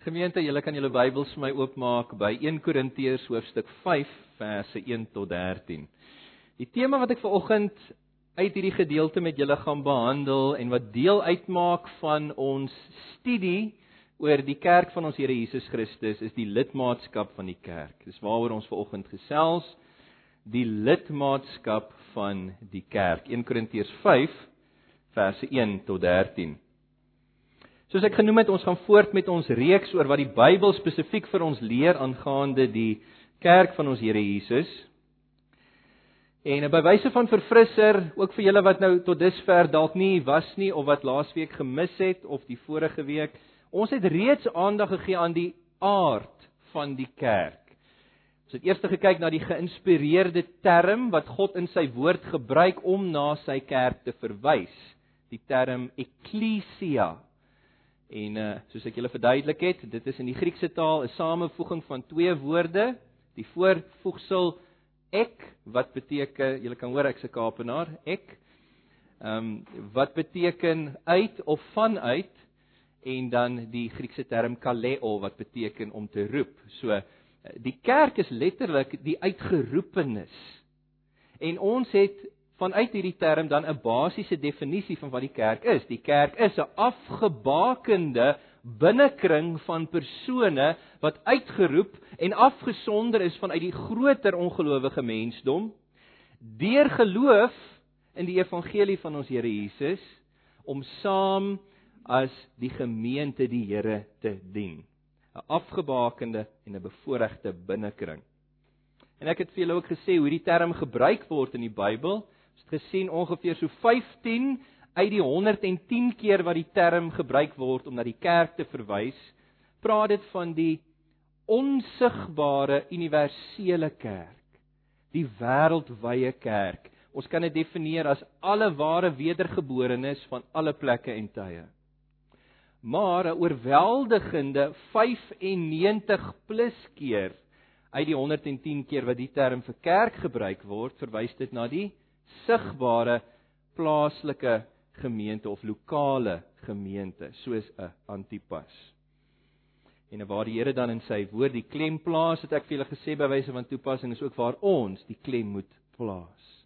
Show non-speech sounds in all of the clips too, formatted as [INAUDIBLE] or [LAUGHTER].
Gemeente, julle kan julle Bybels vir my oopmaak by 1 Korintiërs hoofstuk 5 verse 1 tot 13. Die tema wat ek vanoggend uit hierdie gedeelte met julle gaan behandel en wat deel uitmaak van ons studie oor die kerk van ons Here Jesus Christus is die lidmaatskap van die kerk. Dis waaroor ons vanoggend gesels, die lidmaatskap van die kerk. 1 Korintiërs 5 verse 1 tot 13. Soos ek genoem het, ons gaan voort met ons reeks oor wat die Bybel spesifiek vir ons leer aangaande die kerk van ons Here Jesus. En by wyse van verfrisser, ook vir julle wat nou tot dusver dalk nie was nie of wat laasweek gemis het of die vorige week, ons het reeds aandag gegee aan die aard van die kerk. Ons het eers gekyk na die geïnspireerde term wat God in sy woord gebruik om na sy kerk te verwys, die term ekklesia En uh soos ek julle verduidelik het, dit is in die Griekse taal 'n samevoeging van twee woorde, die voorvoegsel ek wat beteken, julle kan hoor ek's 'n Kaapenaar, ek. Ehm um, wat beteken uit of vanuit en dan die Griekse term kaleo wat beteken om te roep. So die kerk is letterlik die uitgeroepenes. En ons het vanuit hierdie term dan 'n basiese definisie van wat die kerk is. Die kerk is 'n afgebakende binnekring van persone wat uitgeroep en afgesonder is vanuit die groter ongelowige mensdom deur geloof in die evangelie van ons Here Jesus om saam as die gemeente die Here te dien. 'n Afgebakende en 'n bevoordeelde binnekring. En ek het vir julle ook gesê hoe die term gebruik word in die Bybel gesien ongeveer so 15 uit die 110 keer wat die term gebruik word om na die kerk te verwys, praat dit van die onsigbare universele kerk, die wêreldwye kerk. Ons kan dit definieer as alle ware wedergeborenes van alle plekke en tye. Maar 'n oorweldigende 95 plus keer uit die 110 keer wat die term vir kerk gebruik word, verwys dit na die sigbare plaaslike gemeente of lokale gemeente soos 'n Antipas. En waar die Here dan in sy woord die klem plaas, het ek vir julle gesê by wyse van toepassing is ook waar ons die klem moet plaas.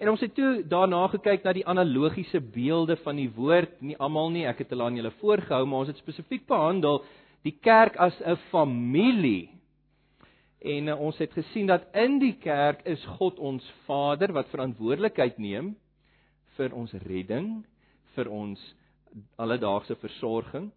En ons het toe daarna gekyk na die analogiese beelde van die woord, nie almal nie, ek het hulle aan julle voorgehou, maar ons het spesifiek behandel die kerk as 'n familie En uh, ons het gesien dat in die kerk is God ons Vader wat verantwoordelikheid neem vir ons redding, vir ons alledaagse versorging.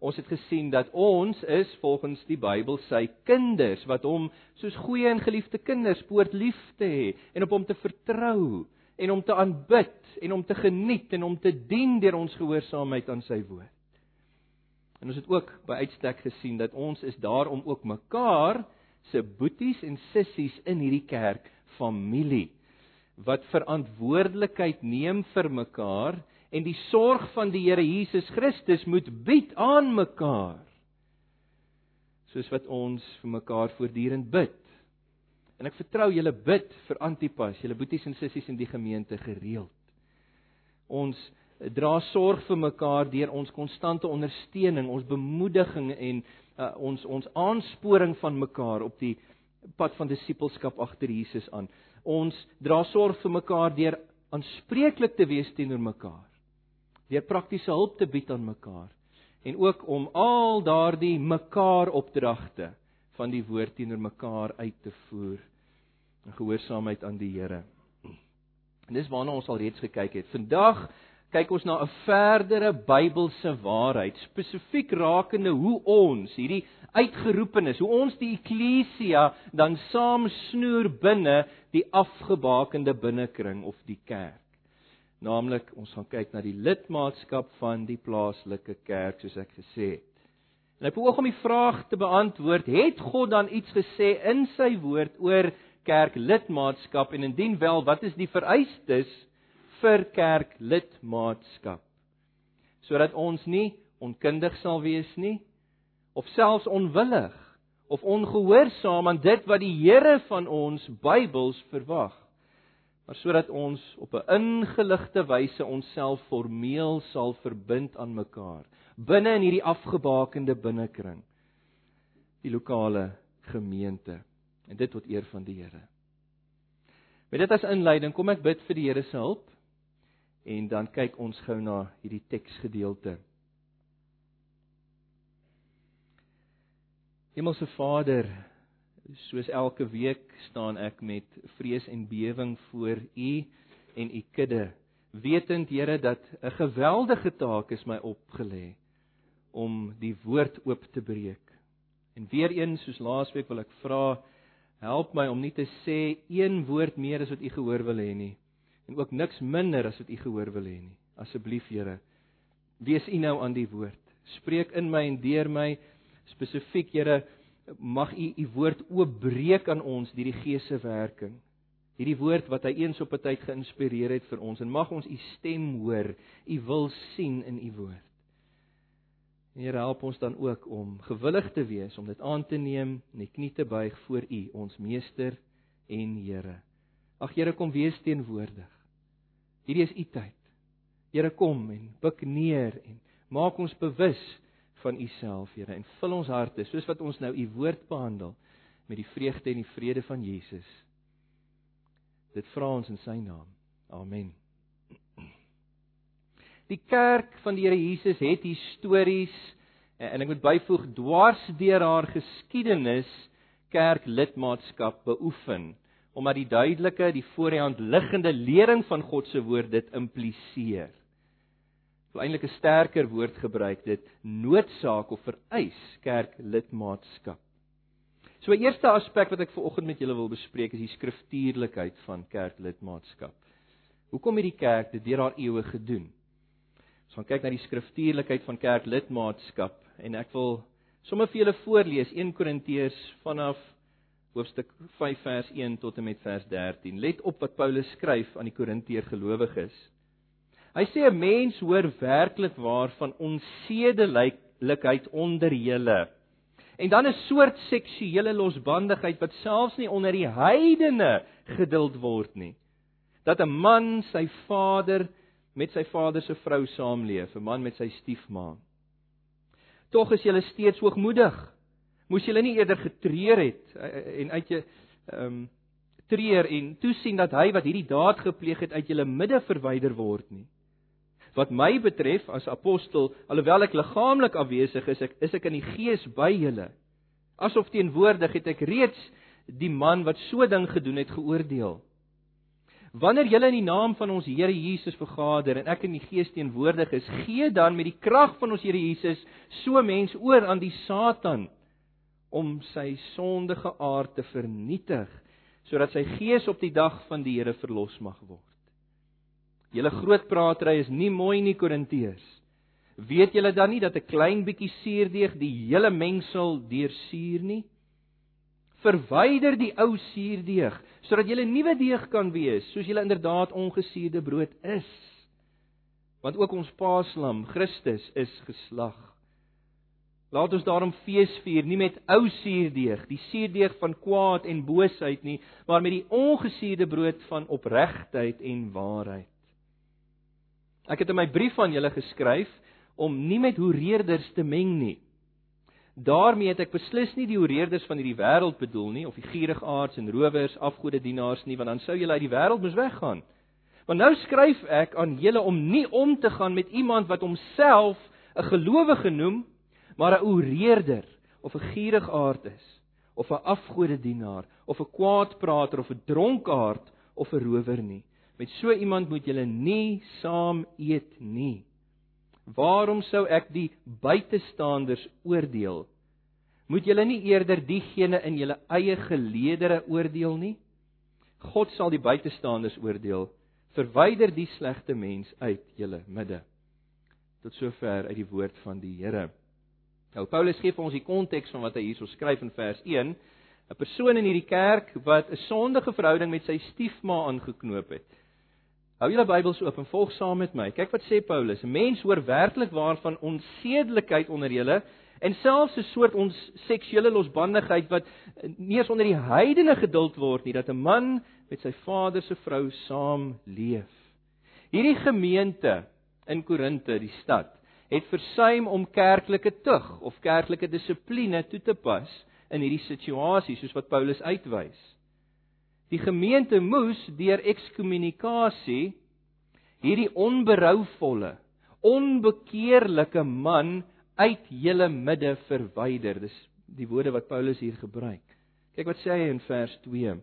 Ons het gesien dat ons is volgens die Bybel sy kinders wat hom soos goeie en geliefde kinders poort lief te hê en op hom te vertrou en hom te aanbid en hom te geniet en hom te dien deur ons gehoorsaamheid aan sy woord. En ons het ook by uitstek gesien dat ons is daar om ook mekaar se boeties en sissies in hierdie kerk familie wat verantwoordelikheid neem vir mekaar en die sorg van die Here Jesus Christus moet bied aan mekaar soos wat ons vir mekaar voortdurend bid. En ek vertrou julle bid vir Antipas, julle boeties en sissies in die gemeente gereeld. Ons dra sorg vir mekaar deur ons konstante ondersteuning, ons bemoediging en uh, ons ons aansporing van mekaar op die pad van disippelskap agter Jesus aan. Ons dra sorg vir mekaar deur aanspreeklik te wees teenoor mekaar. Deur praktiese hulp te bied aan mekaar en ook om al daardie mekaar opdragte van die woord teenoor mekaar uit te voer in gehoorsaamheid aan die Here. En dis waarna ons al reeds gekyk het. Vandag kyk ons na 'n verdere Bybelse waarheid, spesifiek rakende hoe ons hierdie uitgeroepenes, hoe ons die eklesia dan saam snoer binne die afgebakende binnekring of die kerk. Naamlik, ons gaan kyk na die lidmaatskap van die plaaslike kerk, soos ek gesê het. En ek beoog om die vraag te beantwoord, het God dan iets gesê in sy woord oor kerklidmaatskap en indien wel, wat is die vereistes vir kerklidmaatskap sodat ons nie onkundig sal wees nie of selfs onwillig of ongehoorsaam aan dit wat die Here van ons Bybels verwag maar sodat ons op 'n ingeligte wyse onsself formeel sal verbind aan mekaar binne in hierdie afgebakende binnekring. Die lokale gemeente. En dit tot eer van die Here. Met dit as inleiding kom ek bid vir die Here se hulp en dan kyk ons gou na hierdie teksgedeelte. Hemelse Vader, soos elke week staan ek met vrees en bewering voor U en U kudde, wetend Here dat 'n geweldige taak is my opgelê om die woord oop te breek. En weer eens soos laasweek wil ek vra help my om nie te sê een woord meer as wat U gehoor wil hê nie en ook niks minder as wat U gehoor wil hê nie. Asseblief Here, wees U nou aan die woord. Spreek in my en deur my spesifiek Here mag u u woord oopbreek aan ons deur die Gees se werking. Hierdie woord wat hy eens op 'n tyd geïnspireer het vir ons en mag ons u stem hoor, u wil sien in u woord. Here help ons dan ook om gewillig te wees om dit aan te neem en die knie te buig voor u, ons meester en Here. Ag Here kom wees teenwoordig. Hierdie is u tyd. Here kom en buig neer en maak ons bewus van u self, Here, en vul ons harte soos wat ons nou u woord behandel met die vreugde en die vrede van Jesus. Dit vra ons in sy naam. Amen. Die kerk van die Here Jesus het histories en ek moet byvoeg dwars deur haar geskiedenis kerklidmaatskap beoefen omdat die duidelike die voorhand liggende lering van God se woord dit impliseer wil eintlik 'n sterker woord gebruik dit noodsaak of vereis kerklidmaatskap. So 'n eerste aspek wat ek veraloggend met julle wil bespreek is die skriftuurlikheid van kerklidmaatskap. Hoekom het die kerk dit deur haar eeue gedoen? Ons gaan kyk na die skriftuurlikheid van kerklidmaatskap en ek wil sommer vir julle voorlees 1 Korintiërs vanaf hoofstuk 5 vers 1 tot en met vers 13. Let op wat Paulus skryf aan die Korintiër gelowiges. Hy sê 'n mens hoor werklik waar van onsedelikheid onder julle. En dan 'n soort seksuele losbandigheid wat selfs nie onder die heidene geduld word nie. Dat 'n man sy vader met sy vader se vrou saamleef, 'n man met sy stiefma. Tog is julle steeds hoogmoedig. Moes julle nie eerder getreur het eh, eh, en uit jy ehm um, treur en toesien dat hy wat hierdie daad gepleeg het uit julle midde verwyder word nie. Wat my betref as apostel, alhoewel ek liggaamlik afwesig is, ek is ek in die gees by julle. Asof teenwoordig het ek reeds die man wat so ding gedoen het geoordeel. Wanneer julle in die naam van ons Here Jesus vergader en ek in die gees teenwoordig is, gee dan met die krag van ons Here Jesus so mens oor aan die Satan om sy sondige aard te vernietig sodat sy gees op die dag van die Here verlos mag word. Julle groot pratery is nie mooi nie Korintiërs. Weet julle dan nie dat 'n klein bietjie suurdeeg die hele mengsel deursuur nie? Verwyder die ou suurdeeg sodat julle nuwe deeg kan wees, soos julle inderdaad ongesuurde brood is. Want ook ons Paaslam, Christus, is geslag. Laat ons daarom fees vier nie met ou suurdeeg, die suurdeeg van kwaad en boosheid nie, maar met die ongesuurde brood van opregtheid en waarheid. Ek het in my brief aan julle geskryf om nie met hoereerders te meng nie. daarmee het ek beslis nie die hoereerders van hierdie wêreld bedoel nie of die gierigaards en rowers, afgodedienaars nie, want dan sou julle uit die wêreld moes weggaan. Maar nou skryf ek aan julle om nie om te gaan met iemand wat homself 'n gelowige noem, maar 'n hoereerder of 'n gierigaard is of 'n afgodedienaar of 'n kwaadprater of 'n dronkaard of 'n rower nie. Met so iemand moet julle nie saam eet nie. Waarom sou ek die buitestanders oordeel? Moet julle nie eerder diegene in julle eie geleedere oordeel nie? God sal die buitestanders oordeel. Verwyder die slegte mens uit julle midde. Tot sover uit die woord van die Here. Nou Paulus gee vir ons die konteks van wat hy hierso skryf in vers 1. 'n Persoon in hierdie kerk wat 'n sondige verhouding met sy stiefma aangeknoop het. Hou julle Bybels oop en volg saam met my. Kyk wat sê Paulus. 'n Mens hoor werklik waarvan onsedelikheid onder julle en selfs 'n soort ons seksuele losbandigheid wat nie eens onder die heidene geduld word nie dat 'n man met sy vader se vrou saam leef. Hierdie gemeente in Korinte, die stad, het versuim om kerklike tug of kerklike dissipline toe te pas in hierdie situasie soos wat Paulus uitwys. Die gemeente moes deur ekskommunikasie hierdie onberouvolle, onbekeerlike man uit julle midde verwyder. Dis die woorde wat Paulus hier gebruik. Kyk wat sê hy in vers 2.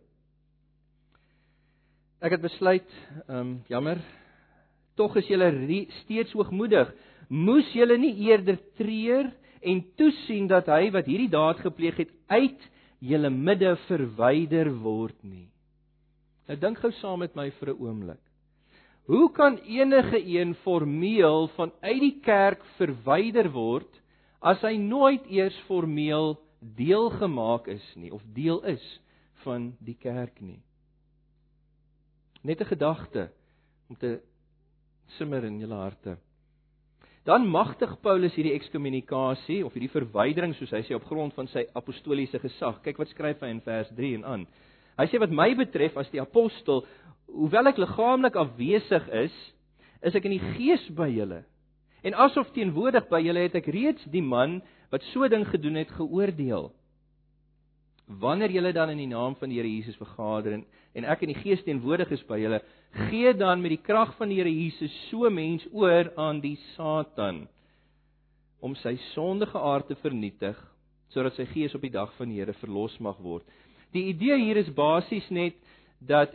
Ek het besluit, ehm um, jammer, tog is julle steeds hoogmoedig. Moes julle nie eerder treur en toesien dat hy wat hierdie daad gepleeg het uit julle midde verwyder word nie. Nou dink gou saam met my vir 'n oomblik. Hoe kan enige een formeel vanuit die kerk verwyder word as hy nooit eers formeel deel gemaak is nie of deel is van die kerk nie? Net 'n gedagte om te simmer in julle harte. Dan magtig Paulus hierdie ekskommunikasie of hierdie verwydering soos hy sê op grond van sy apostoliese gesag. Kyk wat skryf hy in vers 3 en aan. Hy sê wat my betref as die apostel, hoewel ek liggaamlik afwesig is, is ek in die gees by julle. En asof teenwoordig by julle het ek reeds die man wat so ding gedoen het geoordeel wanneer julle dan in die naam van die Here Jesus vergader en en ek in die gees teenwoordig is by julle, gee dan met die krag van die Here Jesus so mens oor aan die Satan om sy sondige aard te vernietig sodat sy gees op die dag van die Here verlos mag word. Die idee hier is basies net dat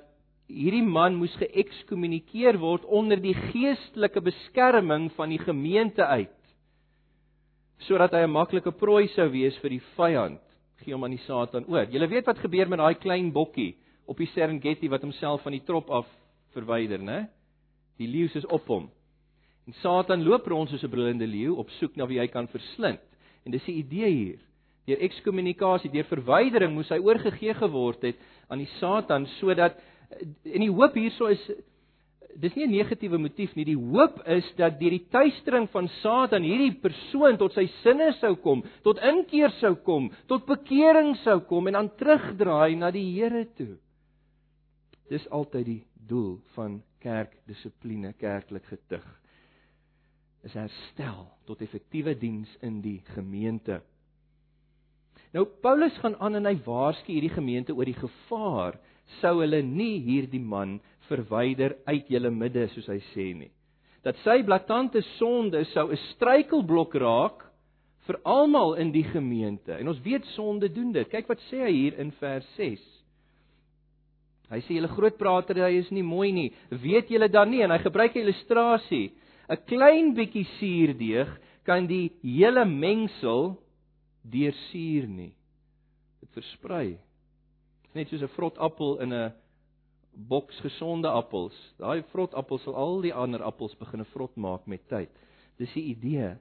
hierdie man moes geëkskommunikeer word onder die geestelike beskerming van die gemeente uit sodat hy 'n maklike prooi sou wees vir die vyand gee hom aan die Satan oor. Julle weet wat gebeur met daai klein bokkie op die Serengeti wat homself van die trop af verwyder, né? Die leeu is op hom. En Satan loop rond soos 'n brullende leeu op soek na wie hy kan verslind. En dis die idee hier. Deur ekskommunikasie, deur verwydering moes hy oorgegee geword het aan die Satan sodat en die hoop hierso is dis nie 'n negatiewe motief nie. Die hoop is dat deur die tuistering van Satan hierdie persoon tot sy sinne sou kom, tot inkeer sou kom, tot bekering sou kom en dan terugdraai na die Here toe. Dis altyd die doel van kerkdissipline, kerklik getug. Is herstel tot effektiewe diens in die gemeente. Nou Paulus gaan aan en hy waarsku hierdie gemeente oor die gevaar sou hulle nie hierdie man verwyder uit julle midde soos hy sê nie. Dat sy blaatante sonde sou 'n struikelblok raak vir almal in die gemeente. En ons weet sonde doen dit. Kyk wat sê hy hier in vers 6. Hy sê julle groot prater, hy is nie mooi nie. Weet julle dan nie en hy gebruik 'n illustrasie. 'n Klein bietjie suurdeeg kan die hele mengsel deursuur nie. Dit versprei. Net soos 'n vrot appel in 'n boks gesonde appels. Daai vrot appels sal al die ander appels begine vrot maak met tyd. Dis die idee.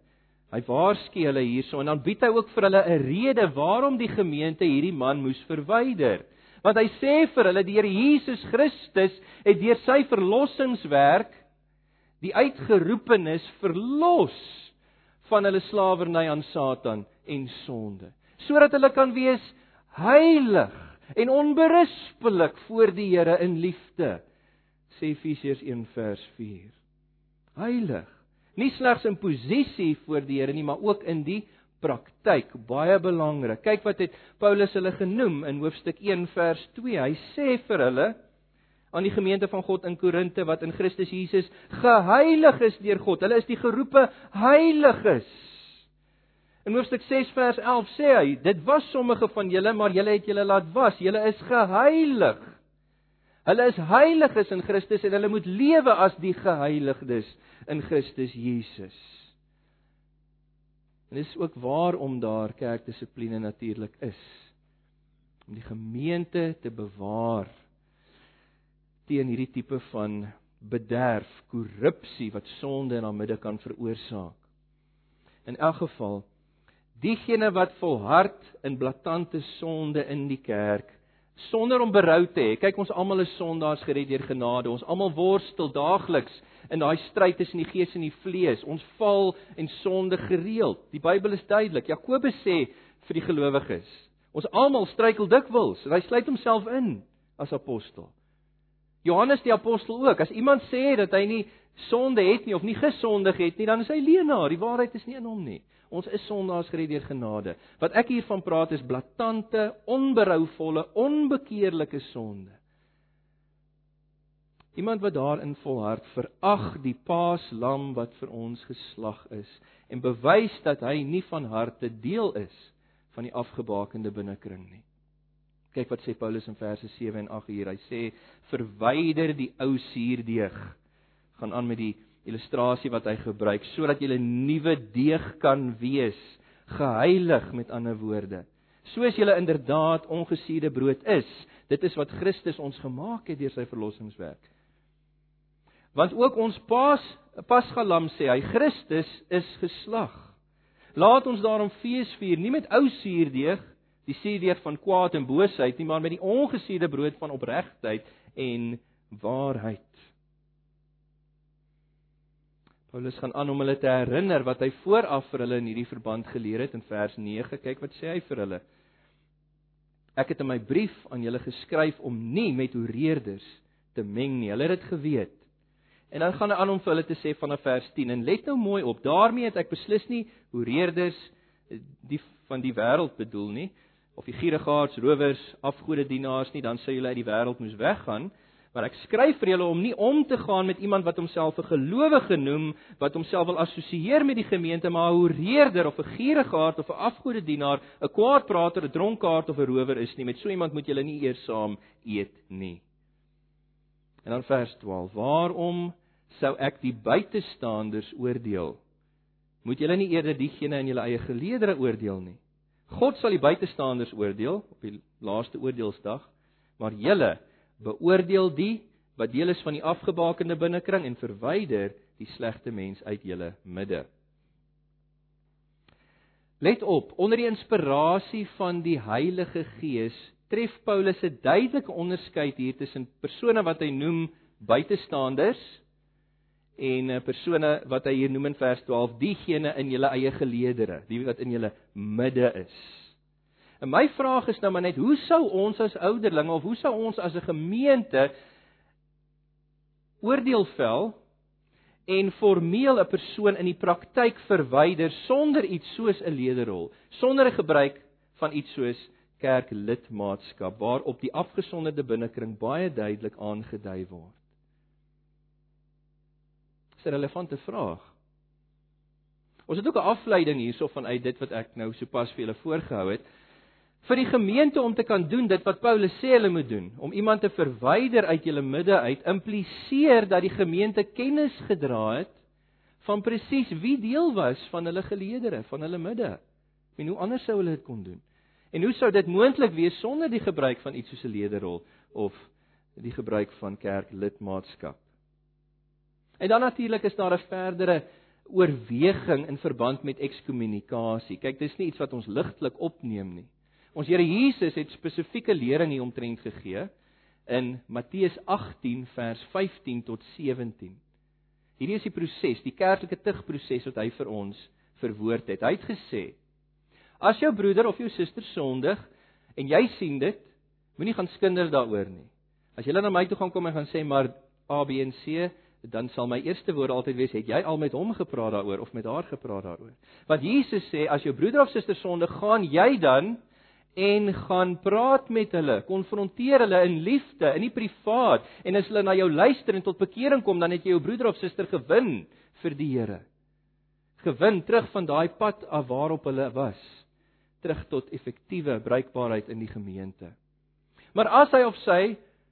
Hy waarsku hulle hierso en dan bied hy ook vir hulle 'n rede waarom die gemeente hierdie man moes verwyder. Want hy sê vir hulle die Here Jesus Christus het deur sy verlossingswerk die uitgeroepenes verlos van hulle slawerny aan Satan en sonde, sodat hulle kan wees heilig en onberispelik voor die Here in liefde sê Efesiërs 1 vers 4 heilig. Nie slegs in posisie voor die Here nie maar ook in die praktyk baie belangrik kyk wat het Paulus hulle genoem in hoofstuk 1 vers 2 hy sê vir hulle aan die gemeente van God in Korinte wat in Christus Jesus geheilig is deur God hulle is die geroepe heiliges In hoofstuk 6 vers 11 sê hy: "Dit was sommige van julle, maar julle het julle laat was. Julle is geheilig. Hulle is heiliges in Christus en hulle moet lewe as die geheiligdes in Christus Jesus." En dis ook waarom daar kerkdissipline natuurlik is om die gemeente te bewaar teen hierdie tipe van bederf, korrupsie wat sonde in haar midde kan veroorsaak. In elk geval diegene wat volhard in blaatante sonde in die kerk sonder om berou te hê. Kyk ons almal is sondaars gered deur genade. Ons almal worstel daagliks in daai stryd tussen die gees en die vlees. Ons val en sonde gereeld. Die Bybel is duidelik. Jakobus sê vir die gelowiges, ons almal struikel dikwels. Hy sluit homself in as apostel. Johannes die apostel ook. As iemand sê dat hy nie sonde het nie of nie gesondig het nie, dan is hy leienaar. Die waarheid is nie in hom nie. Ons is sondaars gered deur genade. Wat ek hiervan praat is blaatante, onberouvolle, onbekeerlike sonde. Iemand wat daarin volhard verag die paaslam wat vir ons geslag is en bewys dat hy nie van harte deel is van die afgebakende binnekring nie. Kyk wat sê Paulus in verse 7 en 8 hier. Hy sê verwyder die ou suurdeeg. Gaan aan met die illustrasie wat hy gebruik sodat jy 'n nuwe deeg kan wees, geheilig met ander woorde. Soos jy inderdaad ongesuurde brood is. Dit is wat Christus ons gemaak het deur sy verlossingswerk. Want ook ons Paas Pasgalam sê hy Christus is geslag. Laat ons daarom fees vier nie met ou suurdeeg, die suurdeeg van kwaad en boosheid nie, maar met die ongesuurde brood van opregtheid en waarheid. Paulus gaan aan om hulle te herinner wat hy vooraf vir hulle in hierdie verband geleer het in vers 9. Kyk wat sê hy vir hulle. Ek het in my brief aan julle geskryf om nie met hoereerders te meng nie. Hulle het dit geweet. En dan gaan hy aan om vir hulle te sê vanaf vers 10 en let nou mooi op. daarmee het ek beslis nie hoereerders die van die wêreld bedoel nie of die gierigaards, rowers, afgode dienaars nie, dan sou julle uit die wêreld moes weggaan. Maar ek skryf vir julle om nie om te gaan met iemand wat homself 'n gelowige noem, wat homself wil assosieer met die gemeente, maar 'n hoereerder of 'n gierigaard of 'n afgodedienaar, 'n kwaadprater, 'n dronkaard of 'n rower is nie. Met so iemand moet julle nie eers saam eet nie. En dan vers 12: Waarom sou ek die buitestanders oordeel? Moet julle nie eerder diegene in julle eie geleedere oordeel nie? God sal die buitestanders oordeel op die laaste oordeelsdag, maar julle beoordeel die wat deel is van die afgebakende binnekring en verwyder die slegte mens uit julle midde. Let op, onder die inspirasie van die Heilige Gees tref Paulus 'n duidelike onderskeid hier tussen persone wat hy noem buitestanders en 'n persone wat hy hier noem in vers 12 diegene in julle eie geleedere, die wat in julle midde is. En my vraag is nou maar net hoe sou ons as ouderlinge of hoe sou ons as 'n gemeente oordeel vel en formeel 'n persoon in die praktyk verwyder sonder iets soos 'n lederrol, sonder 'n gebruik van iets soos kerklidmaatskap waarop die afgesonderde binnekring baie duidelik aangedui word. Dis 'n relevante vraag. Ons het ook 'n afleiding hierso vanuit dit wat ek nou sopas vir julle voorgehou het vir die gemeente om te kan doen dit wat Paulus sê hulle moet doen, om iemand te verwyder uit julle midde uit, impliseer dat die gemeente kennis gedra het van presies wie deel was van hulle geleedere, van hulle midde. En hoe anders sou hulle dit kon doen? En hoe sou dit moontlik wees sonder die gebruik van iets soos 'n lederrol of die gebruik van kerklidmaatskap? En dan natuurlik is daar 'n verdere oorweging in verband met ekskommunikasie. Kyk, dis nie iets wat ons ligtelik opneem nie. Ons Here Jesus het spesifieke lering hier omtrent gegee in Matteus 18 vers 15 tot 17. Hierdie is die proses, die kerklike tugproses wat hy vir ons verwoord het. Hy het gesê: As jou broeder of jou suster sondig en jy sien dit, moenie gaan skinder daaroor nie. As jy na my toe gaan kom en gaan sê maar A B en C, dan sal my eerste woord altyd wees: Het jy al met hom gepraat daaroor of met haar gepraat daaroor? Want Jesus sê as jou broeder of suster sondig, gaan jy dan en gaan praat met hulle, konfronteer hulle in liefde, in die privaat en as hulle na jou luister en tot bekering kom, dan het jy jou broeder of suster gewin vir die Here. Gewin terug van daai pad af waarop hulle was, terug tot effektiewe bruikbaarheid in die gemeente. Maar as hy of sy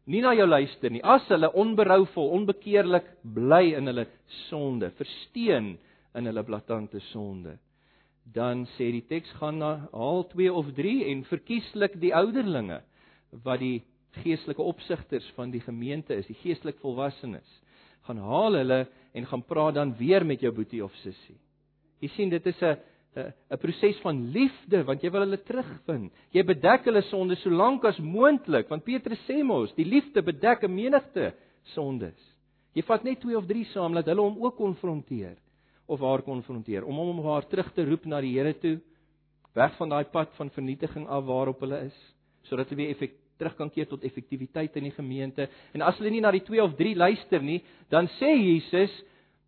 nie na jou luister nie, as hulle onberouvol, onbekeerlik bly in hulle sonde, versteen in hulle blaatante sonde, dan sê die teks gaan na haal 2 of 3 en verkieslik die ouderlinge wat die geestelike opsigters van die gemeente is, die geestelik volwassenes. Gaan haal hulle en gaan praat dan weer met jou boetie of sussie. Jy sien dit is 'n 'n 'n proses van liefde want jy wil hulle terugvind. Jy bedek hulle sonde so lank as moontlik want Petrus sê mos, die liefde bedek 'n menigte sondes. Jy vat net 2 of 3 saam dat hulle hom ook konfronteer of haar konfronteer om hom of haar terug te roep na die Here toe weg van daai pad van vernietiging af waarop hulle is sodat hulle weer effek terug kan keer tot effektiwiteit in die gemeente en as hulle nie na die 2 of 3 luister nie dan sê Jesus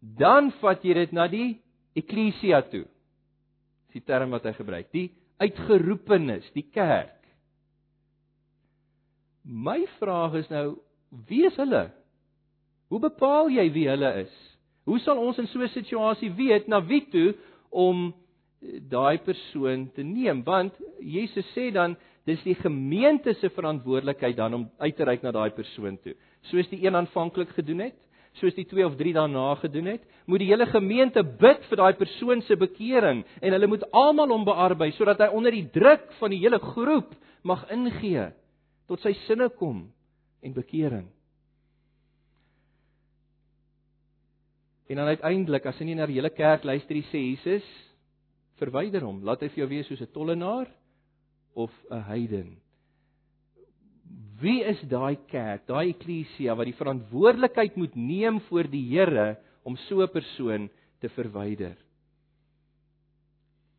dan vat jy dit na die eklesia toe. Dis die term wat hy gebruik, die uitgeroepenes, die kerk. My vraag is nou, wie is hulle? Hoe bepaal jy wie hulle is? Hoe sal ons in so 'n situasie weet na wie toe om daai persoon te neem? Want Jesus sê dan dis die gemeente se verantwoordelikheid dan om uit te reik na daai persoon toe. Soos die een aanvanklik gedoen het, soos die 2 of 3 daarna gedoen het, moet die hele gemeente bid vir daai persoon se bekering en hulle moet almal hom bearbei sodat hy onder die druk van die hele groep mag ingee tot sy sinne kom en bekering. En dan uiteindelik as hy nie na die hele kerk luister nie, sê Jesus, verwyder hom, laat hy vir jou wees soos 'n tollenaar of 'n heiden. Wie is daai kerk, daai eklesia wat die verantwoordelikheid moet neem voor die Here om so 'n persoon te verwyder?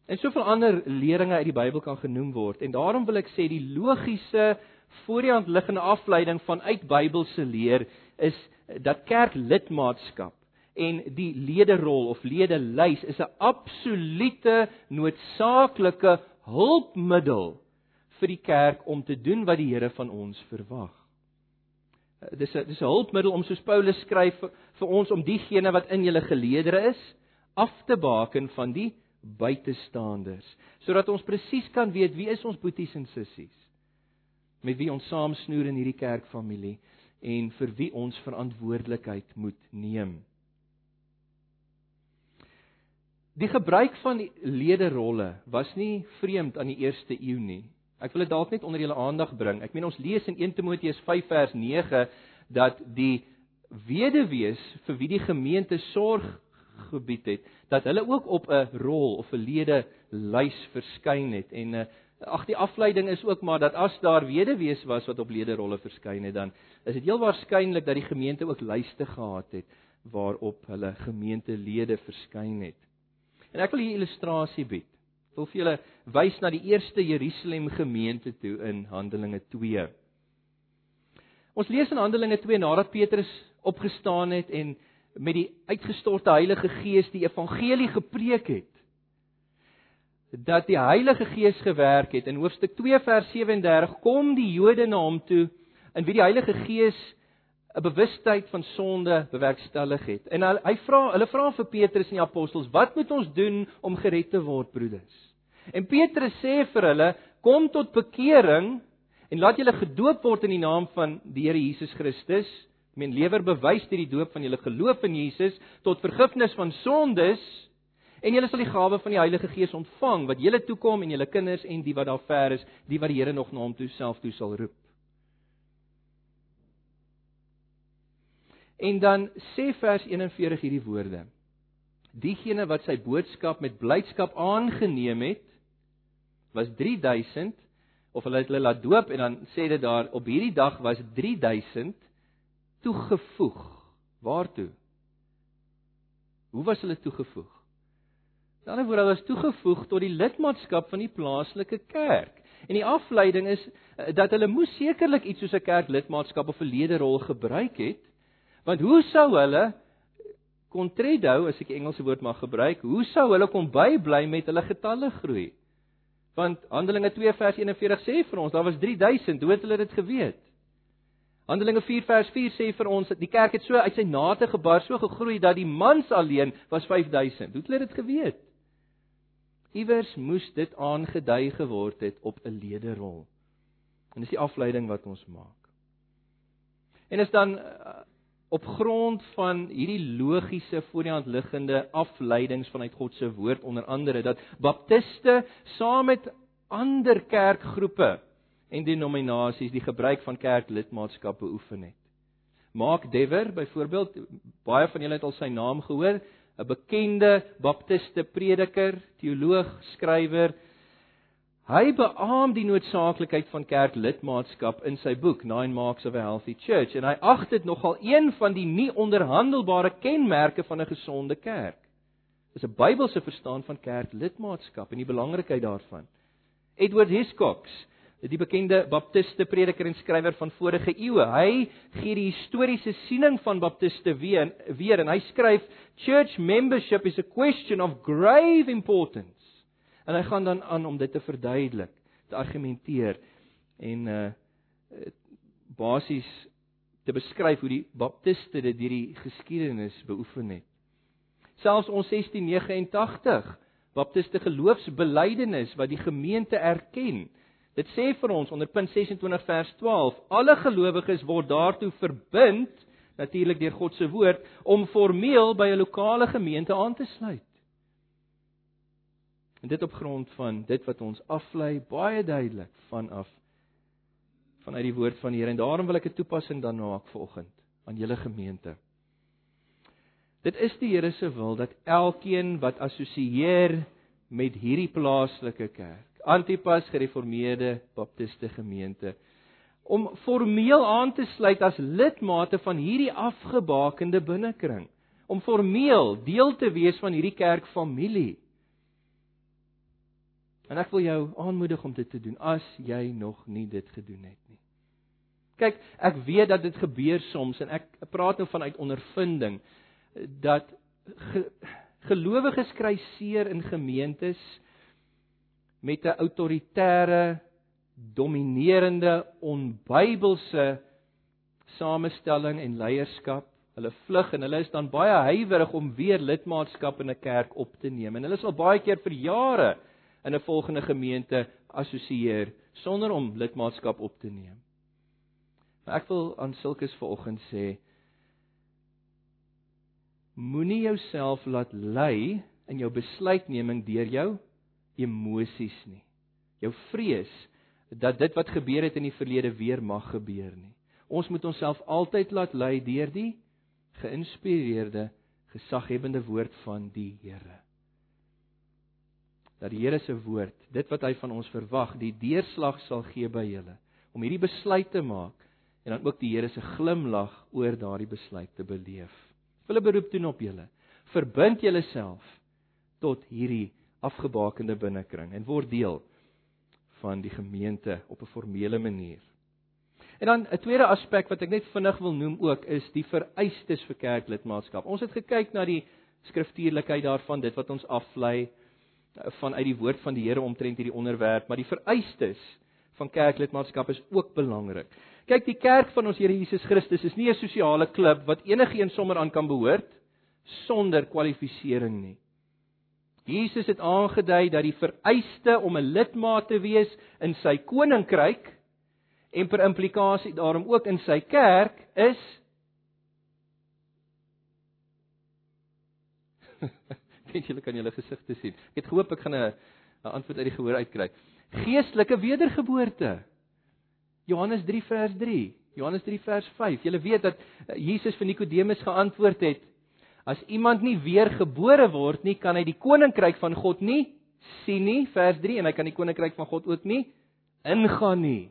En soveel ander leringe uit die Bybel kan genoem word en daarom wil ek sê die logiese voor die hand liggende afleiding vanuit Bybelse leer is dat kerklidmaatskap en die lederol of ledelys is 'n absolute noodsaaklike hulpmiddel vir die kerk om te doen wat die Here van ons verwag. Eh, dis 'n dis 'n hulpmiddel om soos Paulus skryf vir, vir ons om diegene wat in julle geleedere is af te baken van die buitestanders, sodat ons presies kan weet wie is ons boeties en sissies met wie ons saamsnoer in hierdie kerkfamilie en vir wie ons verantwoordelikheid moet neem. Die gebruik van die lederolle was nie vreemd aan die eerste eeu nie. Ek wil dit dalk net onder julle aandag bring. Ek meen ons lees in 1 Timoteus 5 vers 9 dat die weduwees vir wie die gemeente sorg gebied het, dat hulle ook op 'n rol of 'n ledelys verskyn het en eh, ag die afleiding is ook maar dat as daar weduwees was wat op lederolle verskyn het dan is dit heel waarskynlik dat die gemeente ook lyste gehad het waarop hulle gemeentelede verskyn het. En ek wil hier 'n illustrasie bied. Ek wil vir julle wys na die eerste Jerusalem gemeente toe in Handelinge 2. Ons lees in Handelinge 2 nadat Petrus opgestaan het en met die uitgestorte Heilige Gees die evangelie gepreek het dat die Heilige Gees gewerk het in hoofstuk 2 vers 37 kom die Jode na hom toe in wie die Heilige Gees 'n bewustheid van sonde bewerkstellig het. En hy, hy vra, hulle vra vir Petrus en die apostels, "Wat moet ons doen om gered te word, broeders?" En Petrus sê vir hulle, "Kom tot bekering en laat julle gedoop word in die naam van die Here Jesus Christus." Men lewer bewys deur die doop van julle geloof in Jesus tot vergifnis van sondes en julle sal die gawe van die Heilige Gees ontvang wat julle toekom en julle kinders en die wat daar ver is, die wat die Here nog na hom toe self toe sal roep. En dan sê vers 41 hierdie woorde: Diegene wat sy boodskap met blydskap aangeneem het, was 3000 of hulle het hulle laat doop en dan sê dit daar op hierdie dag was 3000 toegevoeg. Waartoe? Hoe was hulle toegevoeg? Aan die ander woord, hulle was toegevoeg tot die lidmaatskap van die plaaslike kerk. En die afleiding is eh, dat hulle moes sekerlik iets soos 'n kerklidmaatskap of 'n lederrol gebruik het Want hoe sou hulle kontredo as ek die Engelse woord mag gebruik, hoe sou hulle kon bybly met hulle getalle groei? Want Handelinge 2 vers 41 sê vir ons daar was 3000, hoe het hulle dit geweet? Handelinge 4 vers 4 sê vir ons dat die kerk het so uit sy nate gebar, so gegroei dat die mans alleen was 5000. Hoe het hulle dit geweet? Iewers moes dit aangedui geword het op 'n lederrol. En dis die afleiding wat ons maak. En is dan op grond van hierdie logiese voor die hand liggende afleidings vanuit God se woord onder andere dat baptiste saam met ander kerkgroepe en denominasies die gebruik van kerklidmaatskap beoefen het. Mark Dever byvoorbeeld, baie van julle het al sy naam gehoor, 'n bekende baptiste prediker, teoloog, skrywer, Hy beamoen die noodsaaklikheid van kerklidmaatskap in sy boek Nine Marks of a Healthy Church en hy ag dit nogal een van die nie onderhandelbare kenmerke van 'n gesonde kerk. Dis 'n Bybelse verstaan van kerklidmaatskap en die belangrikheid daarvan. Edward Hiscox die bekende baptiste prediker en skrywer van vorige eeue. Hy gee die historiese siening van baptiste weer weer en hy skryf church membership is a question of grave importance. En hy gaan dan aan om dit te verduidelik, te argumenteer en uh basies te beskryf hoe die baptiste dit deur die geskiedenis beoefen het. Selfs ons 1689 baptiste geloofsbelijdenis wat die gemeente erken Dit sê vir ons onder punt 26 vers 12, alle gelowiges word daartoe verbind natuurlik deur God se woord om formeel by 'n lokale gemeente aan te sluit. En dit op grond van dit wat ons aflei baie duidelik vanaf vanuit die woord van die Here en daarom wil ek 'n toepassing dan maak vanoggend aan julle gemeente. Dit is die Here se wil dat elkeen wat assosieer met hierdie plaaslike kerk Antipas gereformeerde baptiste gemeente om formeel aan te sluit as lidmate van hierdie afgebakende binnekring om formeel deel te wees van hierdie kerkfamilie. En ek wil jou aanmoedig om dit te doen as jy nog nie dit gedoen het nie. Kyk, ek weet dat dit gebeur soms en ek praat nou vanuit ondervinding dat ge, gelowiges kry seer in gemeentes met 'n autoritaire, dominerende, onbybelse samestelling en leierskap. Hulle vlug en hulle is dan baie huiwerig om weer lidmaatskap in 'n kerk op te neem. En hulle sal baie keer vir jare in 'n volgende gemeente assosieer sonder om lidmaatskap op te neem. Maar ek wil aan sulkes vanoggend sê moenie jouself laat lei in jou besluitneming deur jou emosies nie. Jou vrees dat dit wat gebeur het in die verlede weer mag gebeur nie. Ons moet onsself altyd laat lei deur die geïnspireerde, gesaghebende woord van die Here. Dat die Here se woord, dit wat hy van ons verwag, die deurslag sal gee by julle om hierdie besluit te maak en dan ook die Here se glimlag oor daardie besluit te beleef. 'n beroep doen op julle. Verbind julleself tot hierdie afgebakende binnekring en word deel van die gemeente op 'n formele manier. En dan 'n tweede aspek wat ek net vinnig wil noem ook is die vereistes vir kerklidmaatskap. Ons het gekyk na die skriftuurlikheid daarvan, dit wat ons aflei vanuit die woord van die Here omtrent hierdie onderwerp, maar die vereistes van kerklidmaatskap is ook belangrik. Kyk, die kerk van ons Here Jesus Christus is nie 'n sosiale klub wat enigiets sommer aan kan behoort sonder kwalifisering nie. Jesus het aangedui dat die vereiste om 'n lidmaat te wees in sy koninkryk en per implikasie daarom ook in sy kerk is [LAUGHS] Dink julle kan julle gesigte sien. Ek het gehoop ek gaan 'n antwoord uit die gehoor uitkry. Geestelike wedergeboorte. Johannes 3 vers 3. Johannes 3 vers 5. Julle weet dat eh, Jesus vir Nikodemus geantwoord het As iemand nie weer gebore word nie, kan hy die koninkryk van God nie sien nie, vers 3 en hy kan die koninkryk van God ook nie ingaan nie,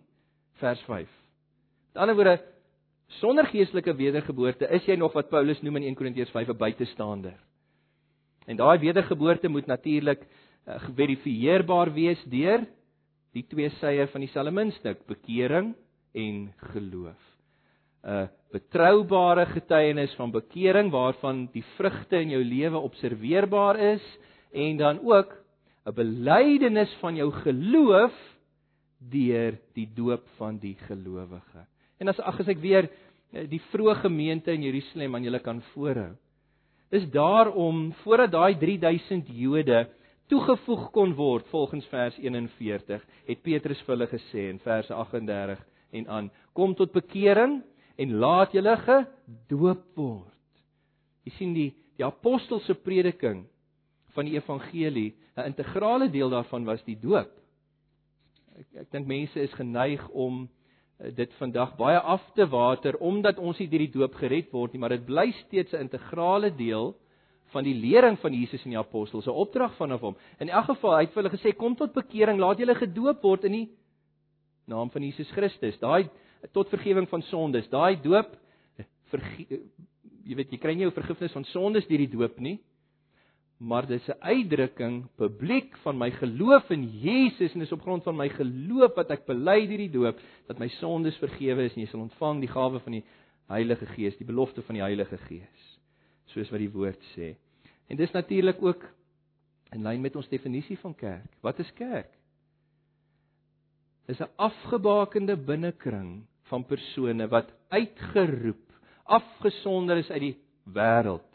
vers 5. Met ander woorde, sonder geestelike wedergeboorte is jy nog wat Paulus noem in 1 Korintiërs 5 'n buitestander. En daai wedergeboorte moet natuurlik uh, geverifieerbaar wees deur die twee sye van dieselfde muntstuk, bekering en geloof. 'n betroubare getuienis van bekering waarvan die vrugte in jou lewe observeerbaar is en dan ook 'n belydenis van jou geloof deur die doop van die gelowige. En as ag as ek weer eh, die vroeë gemeente in Jerusalem aan julle kan voorhou. Is daarom voordat daai 3000 Jode toegevoeg kon word volgens vers 41, het Petrus vir hulle gesê in vers 38 en aan: Kom tot bekering en laat julle gedoop word. Jy sien die die apostolse prediking van die evangelie, 'n integrale deel daarvan was die doop. Ek ek dink mense is geneig om dit vandag baie af te water omdat ons nie deur die doop gered word nie, maar dit bly steeds 'n integrale deel van die lering van Jesus en die apostels, 'n opdrag vanaf hom. In elk geval, hy het vir hulle gesê kom tot bekering, laat julle gedoop word in die naam van Jesus Christus. Daai tot vergifnis van sondes. Daai doop jy weet jy kry nie jou vergifnis van sondes deur die doop nie. Maar dis 'n uitdrukking publiek van my geloof in Jesus en dis op grond van my geloof wat ek bely deur die doop dat my sondes vergewe is en jy sal ontvang die gawe van die Heilige Gees, die belofte van die Heilige Gees, soos wat die woord sê. En dis natuurlik ook in lyn met ons definisie van kerk. Wat is kerk? Dis 'n afgebakende binnekring van persone wat uitgeroep, afgesonder is uit die wêreld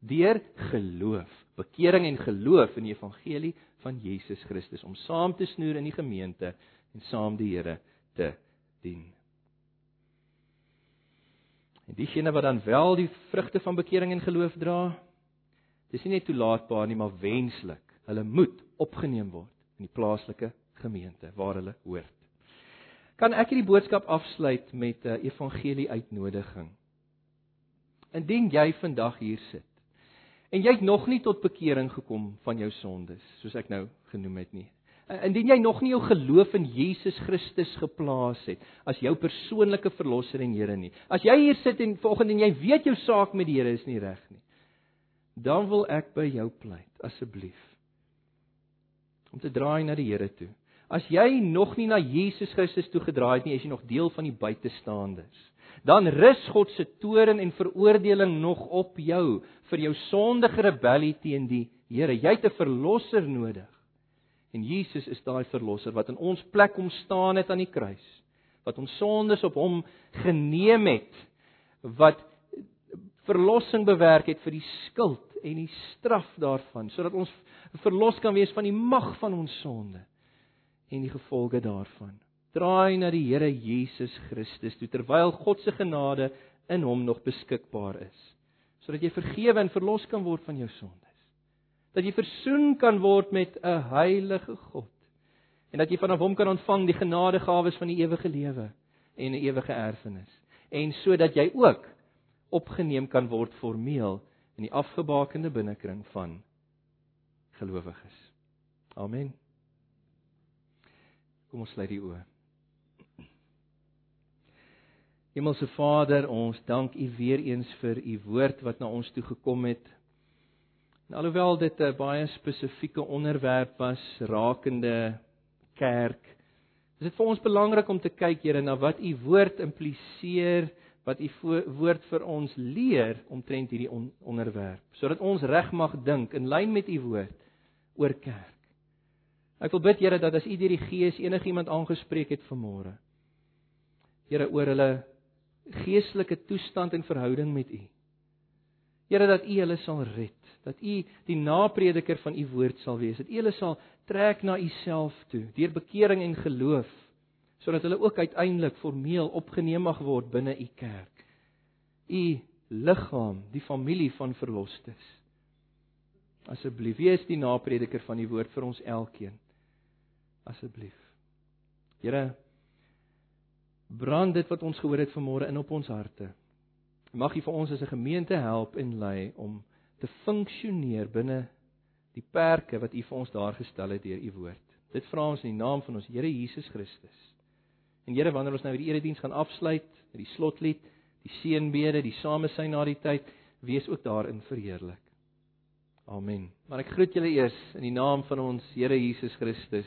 deur geloof, bekering en geloof in die evangelie van Jesus Christus om saam te snoer in die gemeente en saam die Here te dien. En diegene wat dan wel die vrugte van bekering en geloof dra, dis nie net toelaatbaar nie, maar wenslik. Hulle moet opgeneem word in die plaaslike gemeente waar hulle hoort. Kan ek hierdie boodskap afsluit met 'n evangelie uitnodiging? Indien jy vandag hier sit en jy het nog nie tot bekering gekom van jou sondes, soos ek nou genoem het nie. Indien jy nog nie jou geloof in Jesus Christus geplaas het as jou persoonlike verlosser en Here nie. As jy hier sit en vanoggend en jy weet jou saak met die Here is nie reg nie. Dan wil ek by jou pleit, asseblief. Om te draai na die Here toe. As jy nog nie na Jesus Christus toe gedraai het nie, is jy nog deel van die buitestaanders. Dan rus God se toorn en veroordeling nog op jou vir jou sondige rebellie teen die Here. Jy het 'n verlosser nodig. En Jesus is daai verlosser wat in ons plek kom staan het aan die kruis. Wat ons sondes op hom geneem het. Wat verlossing bewerk het vir die skuld en die straf daarvan sodat ons verlos kan wees van die mag van ons sonde en die gevolge daarvan. Draai na die Here Jesus Christus toe terwyl God se genade in hom nog beskikbaar is, sodat jy vergewe en verlos kan word van jou sondes. Dat jy versoen kan word met 'n heilige God en dat jy vanaf hom kan ontvang die genadegawes van die ewige lewe en 'n ewige erfenis en sodat jy ook opgeneem kan word formeel in die afgebakende binnekring van gelowiges. Amen. Kom ons sluit die oë. Hemelse Vader, ons dank U weer eens vir U woord wat na ons toe gekom het. En alhoewel dit 'n baie spesifieke onderwerp was rakende kerk, is dit vir ons belangrik om te kyk Here na wat U woord impliseer, wat U woord vir ons leer omtrent hierdie on onderwerp, sodat ons reg mag dink in lyn met U woord oor kerk. Ek wil bid Here dat as U deur die Gees enigiemand aangespreek het vanmôre, Here oor hulle geestelike toestand en verhouding met U. Here dat U hulle sal red, dat U die naprediker van U woord sal wees, dat U hulle sal trek na U self toe deur bekering en geloof, sodat hulle ook uiteindelik formeel opgeneem mag word binne U kerk. U liggaam, die familie van verlosters. Asseblief, wees die naprediker van die woord vir ons elkeen asseblief. Here brand dit wat ons gehoor het vanmôre in op ons harte. Mag U vir ons as 'n gemeente help en lei om te funksioneer binne die perke wat U vir ons daar gestel het deur U woord. Dit vra ons in die naam van ons Here Jesus Christus. En Here, wanneer ons nou die erediens gaan afsluit met die slotlied, die seënbede, die samesyn na die tyd, wees ook daarin verheerlik. Amen. Maar ek groet julle eers in die naam van ons Here Jesus Christus.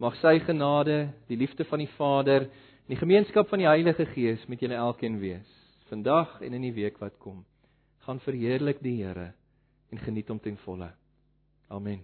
Mag sy genade, die liefde van die Vader die gemeenskap van die Heilige Gees met julle elkeen wees, vandag en in die week wat kom. Gaan verheerlik die Here en geniet hom ten volle. Amen.